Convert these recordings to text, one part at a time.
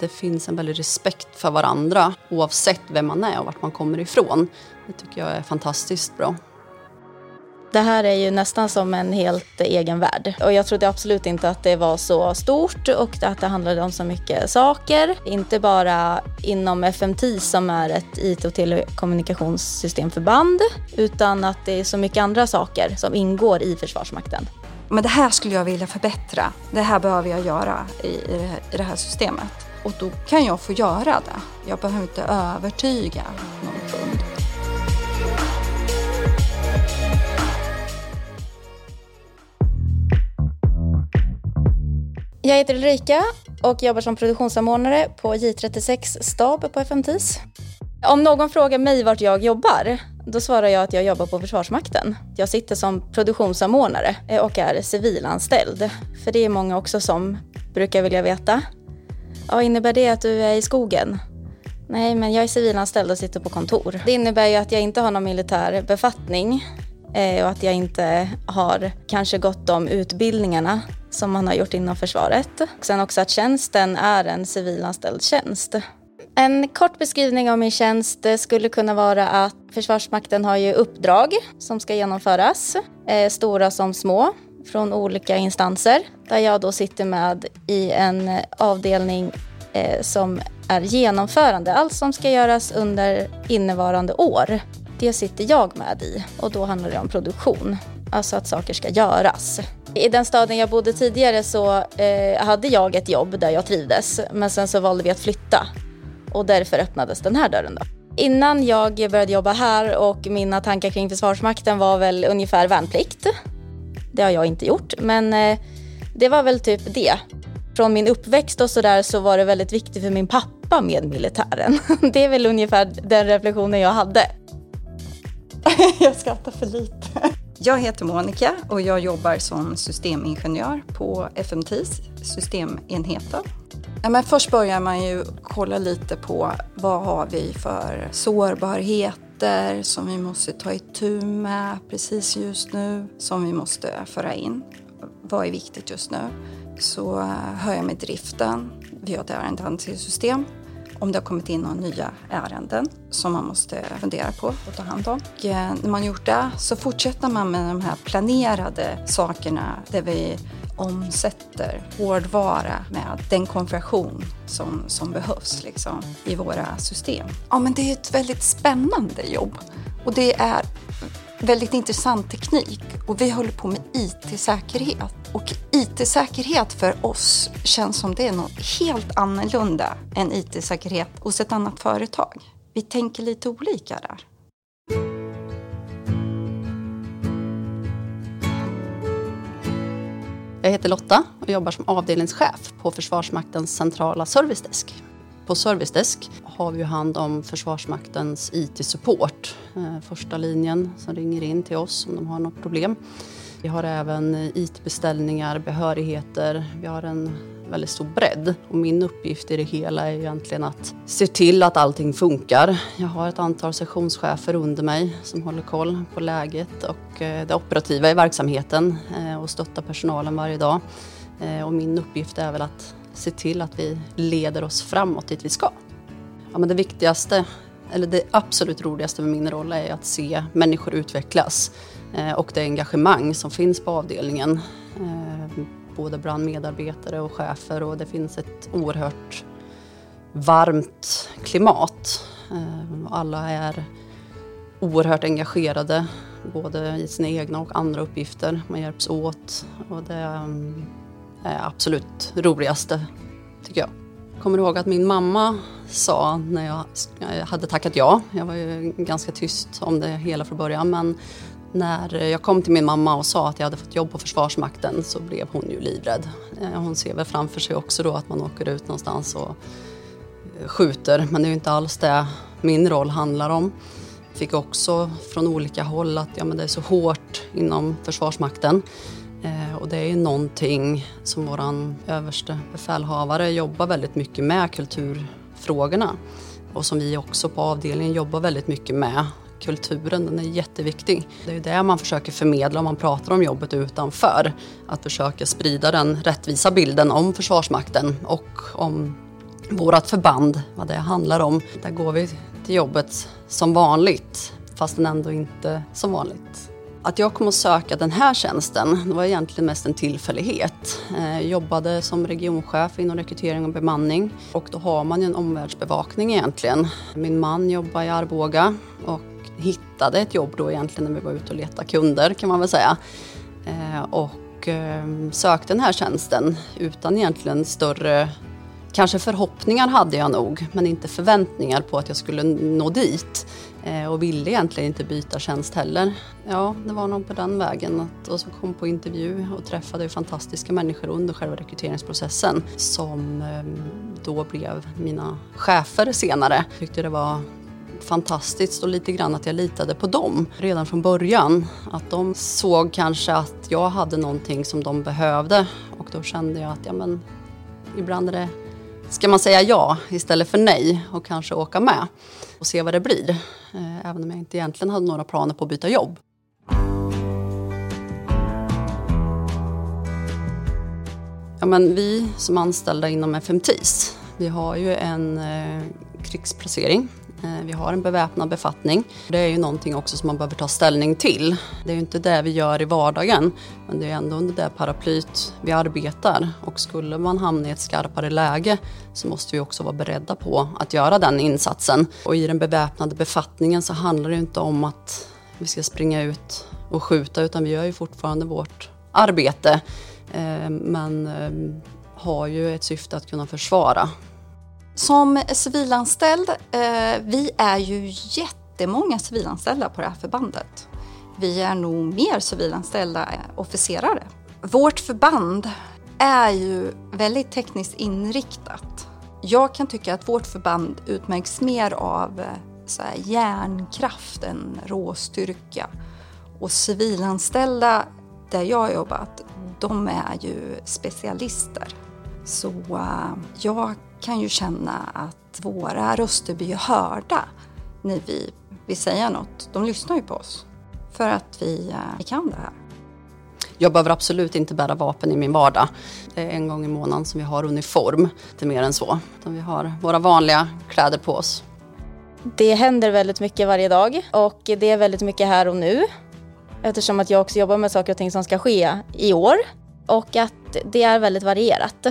det finns en väldig respekt för varandra oavsett vem man är och vart man kommer ifrån. Det tycker jag är fantastiskt bra. Det här är ju nästan som en helt egen värld. Och jag trodde absolut inte att det var så stort och att det handlade om så mycket saker. Inte bara inom FMT som är ett IT och telekommunikationssystemförband utan att det är så mycket andra saker som ingår i Försvarsmakten. Men det här skulle jag vilja förbättra. Det här behöver jag göra i, det här systemet. Och då kan jag få göra det. Jag behöver inte övertyga någon kund. Jag heter Ulrika och jobbar som produktionssamordnare på J36 stab på FMTIS. Om någon frågar mig vart jag jobbar, då svarar jag att jag jobbar på Försvarsmakten. Jag sitter som produktionssamordnare och är civilanställd. För det är många också som brukar vilja veta. Ja, innebär det att du är i skogen? Nej, men jag är civilanställd och sitter på kontor. Det innebär ju att jag inte har någon militär befattning eh, och att jag inte har kanske gått de utbildningarna som man har gjort inom försvaret. Sen också att tjänsten är en civilanställd tjänst. En kort beskrivning av min tjänst eh, skulle kunna vara att Försvarsmakten har ju uppdrag som ska genomföras, eh, stora som små, från olika instanser. Där jag då sitter med i en avdelning eh, som är genomförande, allt som ska göras under innevarande år. Det sitter jag med i och då handlar det om produktion, alltså att saker ska göras. I den staden jag bodde tidigare så eh, hade jag ett jobb där jag trivdes men sen så valde vi att flytta och därför öppnades den här dörren. Då. Innan jag började jobba här och mina tankar kring Försvarsmakten var väl ungefär värnplikt. Det har jag inte gjort men eh, det var väl typ det. Från min uppväxt och sådär så var det väldigt viktigt för min pappa med militären. Det är väl ungefär den reflektionen jag hade. jag skrattar för lite. Jag heter Monica och jag jobbar som systemingenjör på FMTs systemenheten. Ja, men först börjar man ju kolla lite på vad har vi för sårbarheter som vi måste ta itu med precis just nu, som vi måste föra in. Vad är viktigt just nu? Så eh, hör jag med driften. Vi har ett ärendehanteringssystem om det har kommit in några nya ärenden som man måste fundera på och ta hand om. Och eh, när man gjort det så fortsätter man med de här planerade sakerna där vi omsätter hårdvara med den konversion som, som behövs liksom, i våra system. Ja, men det är ett väldigt spännande jobb och det är väldigt intressant teknik och vi håller på med IT-säkerhet. Och IT-säkerhet för oss känns som det är något helt annorlunda än IT-säkerhet hos ett annat företag. Vi tänker lite olika där. Jag heter Lotta och jobbar som avdelningschef på Försvarsmaktens centrala servicedesk. På Servicedesk har vi hand om Försvarsmaktens IT-support. Eh, första linjen som ringer in till oss om de har något problem. Vi har även eh, IT-beställningar, behörigheter. Vi har en väldigt stor bredd. Och min uppgift i det hela är egentligen att se till att allting funkar. Jag har ett antal sektionschefer under mig som håller koll på läget och eh, det operativa i verksamheten eh, och stöttar personalen varje dag. Eh, och min uppgift är väl att se till att vi leder oss framåt dit vi ska. Ja, men det viktigaste, eller det absolut roligaste med min roll är att se människor utvecklas och det engagemang som finns på avdelningen. Både bland medarbetare och chefer och det finns ett oerhört varmt klimat. Eh, alla är oerhört engagerade både i sina egna och andra uppgifter. Man hjälps åt och det eh, är absolut roligaste, tycker jag. Jag kommer ihåg att min mamma sa när jag eh, hade tackat ja, jag var ju ganska tyst om det hela från början, men när jag kom till min mamma och sa att jag hade fått jobb på Försvarsmakten så blev hon ju livrädd. Eh, hon ser väl framför sig också då att man åker ut någonstans och eh, skjuter, men det är ju inte alls det min roll handlar om. Jag fick också från olika håll att ja, men det är så hårt inom Försvarsmakten. Eh, och det är ju någonting som vår överste befälhavare jobbar väldigt mycket med, kulturfrågorna. Och som vi också på avdelningen jobbar väldigt mycket med. Kulturen, den är jätteviktig. Det är ju det man försöker förmedla om man pratar om jobbet utanför. Att försöka sprida den rättvisa bilden om Försvarsmakten och om vårt förband, vad det handlar om. Där går vi till jobbet som vanligt, fastän ändå inte som vanligt. Att jag kom att söka den här tjänsten det var egentligen mest en tillfällighet. Jag jobbade som regionchef inom rekrytering och bemanning och då har man ju en omvärldsbevakning egentligen. Min man jobbar i Arboga och hittade ett jobb då egentligen när vi var ute och letade kunder kan man väl säga. Eh, och ehm, sökte den här tjänsten utan egentligen större Kanske förhoppningar hade jag nog, men inte förväntningar på att jag skulle nå dit. Eh, och ville egentligen inte byta tjänst heller. Ja, det var nog på den vägen. och så kom på intervju och träffade fantastiska människor under själva rekryteringsprocessen som ehm, då blev mina chefer senare. Jag tyckte det var fantastiskt och lite grann att jag litade på dem redan från början. Att de såg kanske att jag hade någonting som de behövde och då kände jag att ja, men, ibland är det ska man säga ja istället för nej och kanske åka med och se vad det blir. Eh, även om jag inte egentligen hade några planer på att byta jobb. Ja, men vi som anställda inom FMTIS, vi har ju en eh, krigsplacering Eh, vi har en beväpnad befattning. Det är ju någonting också som man behöver ta ställning till. Det är ju inte det vi gör i vardagen, men det är ändå under det paraplyt vi arbetar. Och skulle man hamna i ett skarpare läge så måste vi också vara beredda på att göra den insatsen. Och i den beväpnade befattningen så handlar det inte om att vi ska springa ut och skjuta utan vi gör ju fortfarande vårt arbete. Eh, men eh, har ju ett syfte att kunna försvara som civilanställd, eh, vi är ju jättemånga civilanställda på det här förbandet. Vi är nog mer civilanställda eh, officerare. Vårt förband är ju väldigt tekniskt inriktat. Jag kan tycka att vårt förband utmärks mer av eh, så här, järnkraft än råstyrka. Och civilanställda där jag har jobbat, de är ju specialister. Så jag kan ju känna att våra röster blir hörda när vi vill säga något. De lyssnar ju på oss för att vi, uh, vi kan det här. Jag behöver absolut inte bära vapen i min vardag. Det är en gång i månaden som vi har uniform, inte mer än så. Vi har våra vanliga kläder på oss. Det händer väldigt mycket varje dag och det är väldigt mycket här och nu. Eftersom att jag också jobbar med saker och ting som ska ske i år. Och att det är väldigt varierat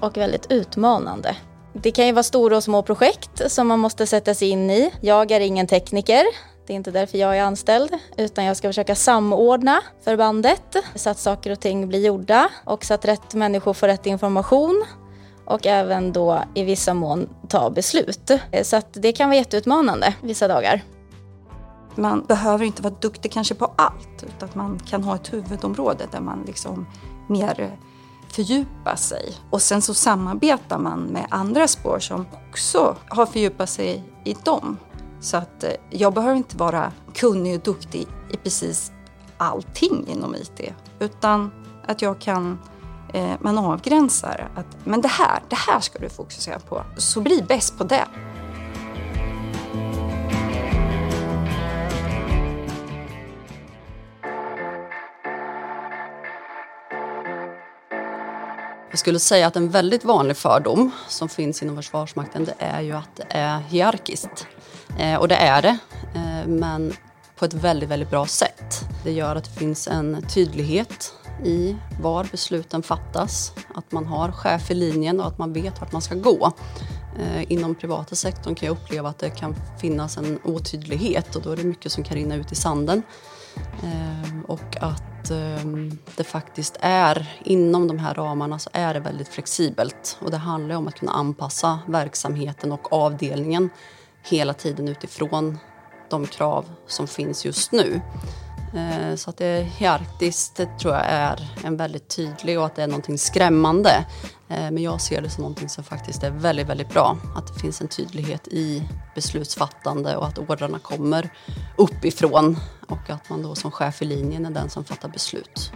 och väldigt utmanande. Det kan ju vara stora och små projekt som man måste sätta sig in i. Jag är ingen tekniker, det är inte därför jag är anställd, utan jag ska försöka samordna förbandet så att saker och ting blir gjorda och så att rätt människor får rätt information och även då i vissa mån ta beslut. Så att det kan vara jätteutmanande vissa dagar. Man behöver inte vara duktig kanske på allt, utan att man kan ha ett huvudområde där man liksom mer fördjupa sig. Och sen så samarbetar man med andra spår som också har fördjupat sig i dem. Så att eh, jag behöver inte vara kunnig och duktig i precis allting inom IT. Utan att jag kan, eh, man avgränsar att men det här, det här ska du fokusera på. Så bli bäst på det. Jag skulle säga att en väldigt vanlig fördom som finns inom Försvarsmakten det är ju att det är hierarkiskt. Eh, och det är det, eh, men på ett väldigt, väldigt bra sätt. Det gör att det finns en tydlighet i var besluten fattas, att man har chef i linjen och att man vet vart man ska gå. Eh, inom privata sektorn kan jag uppleva att det kan finnas en otydlighet och då är det mycket som kan rinna ut i sanden. Eh, och att att ehm, det faktiskt är inom de här ramarna så är det väldigt flexibelt och det handlar om att kunna anpassa verksamheten och avdelningen hela tiden utifrån de krav som finns just nu. Eh, så att det är hierarkiskt det tror jag är en väldigt tydlig och att det är någonting skrämmande. Eh, men jag ser det som någonting som faktiskt är väldigt, väldigt bra. Att det finns en tydlighet i beslutsfattande och att ordrarna kommer uppifrån och att man då som chef i linjen är den som fattar beslut.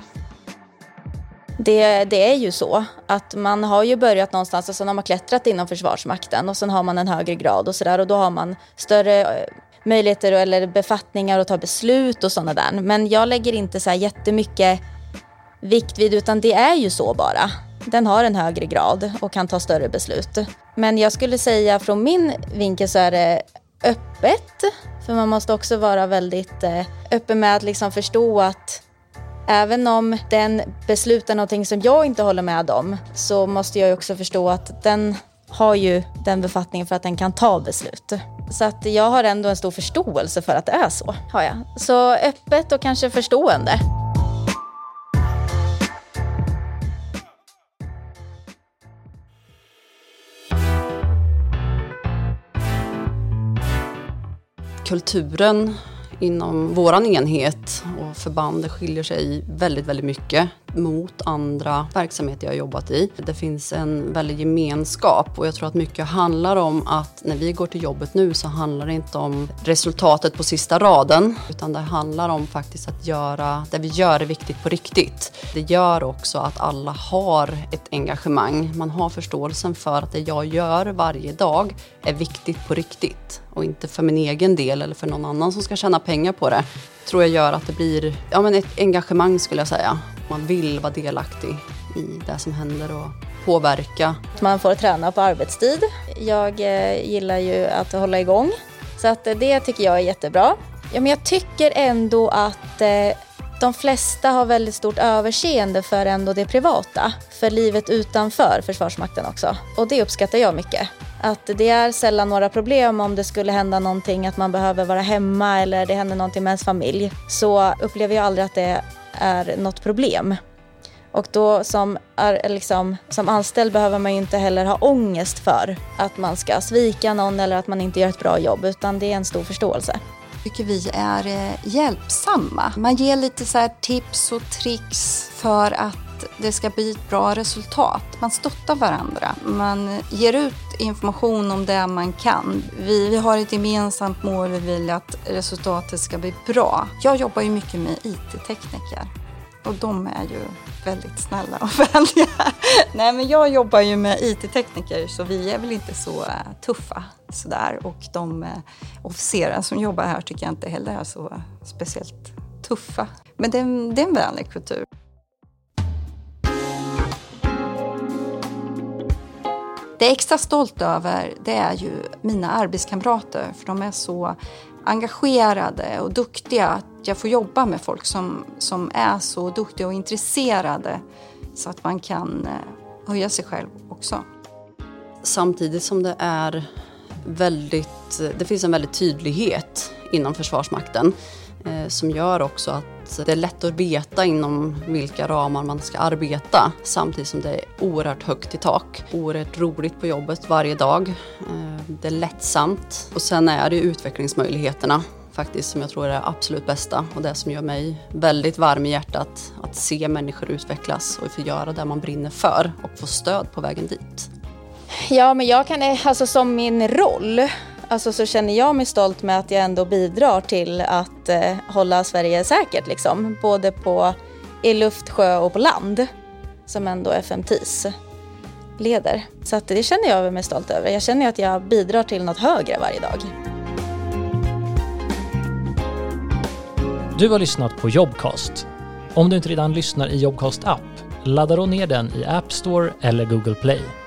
Det, det, är ju så att man har ju börjat någonstans och sen har man klättrat inom Försvarsmakten och sen har man en högre grad och sådär och då har man större möjligheter eller befattningar att ta beslut och sådana där. Men jag lägger inte så här jättemycket vikt vid utan det är ju så bara. den har en högre grad och kan ta större beslut. Men jag skulle säga från min vinkel så är det öppet. För man måste också vara väldigt eh, öppen med att liksom förstå att även om den beslutar någonting som jag inte håller med om så måste jag också förstå att den har ju den befattningen för att den kan ta beslut. Så att jag har ändå en stor förståelse för att det är så. Har jag. Så öppet och kanske förstående. Kulturen inom vår enhet och förband skiljer sig väldigt, väldigt mycket mot andra verksamheter jag har jobbat i. Det finns en väldig gemenskap och jag tror att mycket handlar om att när vi går till jobbet nu så handlar det inte om resultatet på sista raden utan det handlar om faktiskt att göra det vi gör är viktigt på riktigt. Det gör också att alla har ett engagemang. Man har förståelsen för att det jag gör varje dag är viktigt på riktigt och inte för min egen del eller för någon annan som ska tjäna pengar på det tror jag gör att det blir ja, men ett engagemang skulle jag säga. Man vill vara delaktig i det som händer och påverka. Man får träna på arbetstid. Jag eh, gillar ju att hålla igång så att eh, det tycker jag är jättebra. Ja, men jag tycker ändå att eh, de flesta har väldigt stort överseende för ändå det privata, för livet utanför Försvarsmakten också. Och det uppskattar jag mycket. Att det är sällan några problem om det skulle hända någonting, att man behöver vara hemma eller det händer någonting med ens familj. Så upplever jag aldrig att det är något problem. Och då som, är, liksom, som anställd behöver man ju inte heller ha ångest för att man ska svika någon eller att man inte gör ett bra jobb, utan det är en stor förståelse tycker vi är eh, hjälpsamma. Man ger lite så tips och tricks för att det ska bli ett bra resultat. Man stöttar varandra. Man ger ut information om det man kan. Vi, vi har ett gemensamt mål. Vi vill att resultatet ska bli bra. Jag jobbar ju mycket med IT-tekniker och de är ju väldigt snälla och vänliga. Nej, men jag jobbar ju med IT-tekniker så vi är väl inte så eh, tuffa sådär. Och de eh, officerare som jobbar här tycker jag inte heller är så speciellt tuffa. Men det är, det är en vänlig kultur. Det jag är extra stolt över det är ju mina arbetskamrater för de är så engagerade och duktiga. Att jag får jobba med folk som, som är så duktiga och intresserade så att man kan eh, höja sig själv också. Samtidigt som det är väldigt, det finns en väldig tydlighet inom Försvarsmakten eh, som gör också att det är lätt att veta inom vilka ramar man ska arbeta samtidigt som det är oerhört högt i tak. Oerhört roligt på jobbet varje dag. Eh, det är lättsamt och sen är det utvecklingsmöjligheterna faktiskt som jag tror är det absolut bästa och det som gör mig väldigt varm i hjärtat att se människor utvecklas och få göra det man brinner för och få stöd på vägen dit. Ja, men jag kan, eh, alltså som min roll alltså, så känner jag mig stolt med att jag ändå bidrar till att eh, hålla Sverige säkert, liksom. både på, i luft, sjö och på land, som ändå FMTIS leder. Så att det känner jag mig stolt över. Jag känner att jag bidrar till något högre varje dag. Du har lyssnat på Jobcast. Om du inte redan lyssnar i Jobcast app, ladda då ner den i App Store eller Google Play.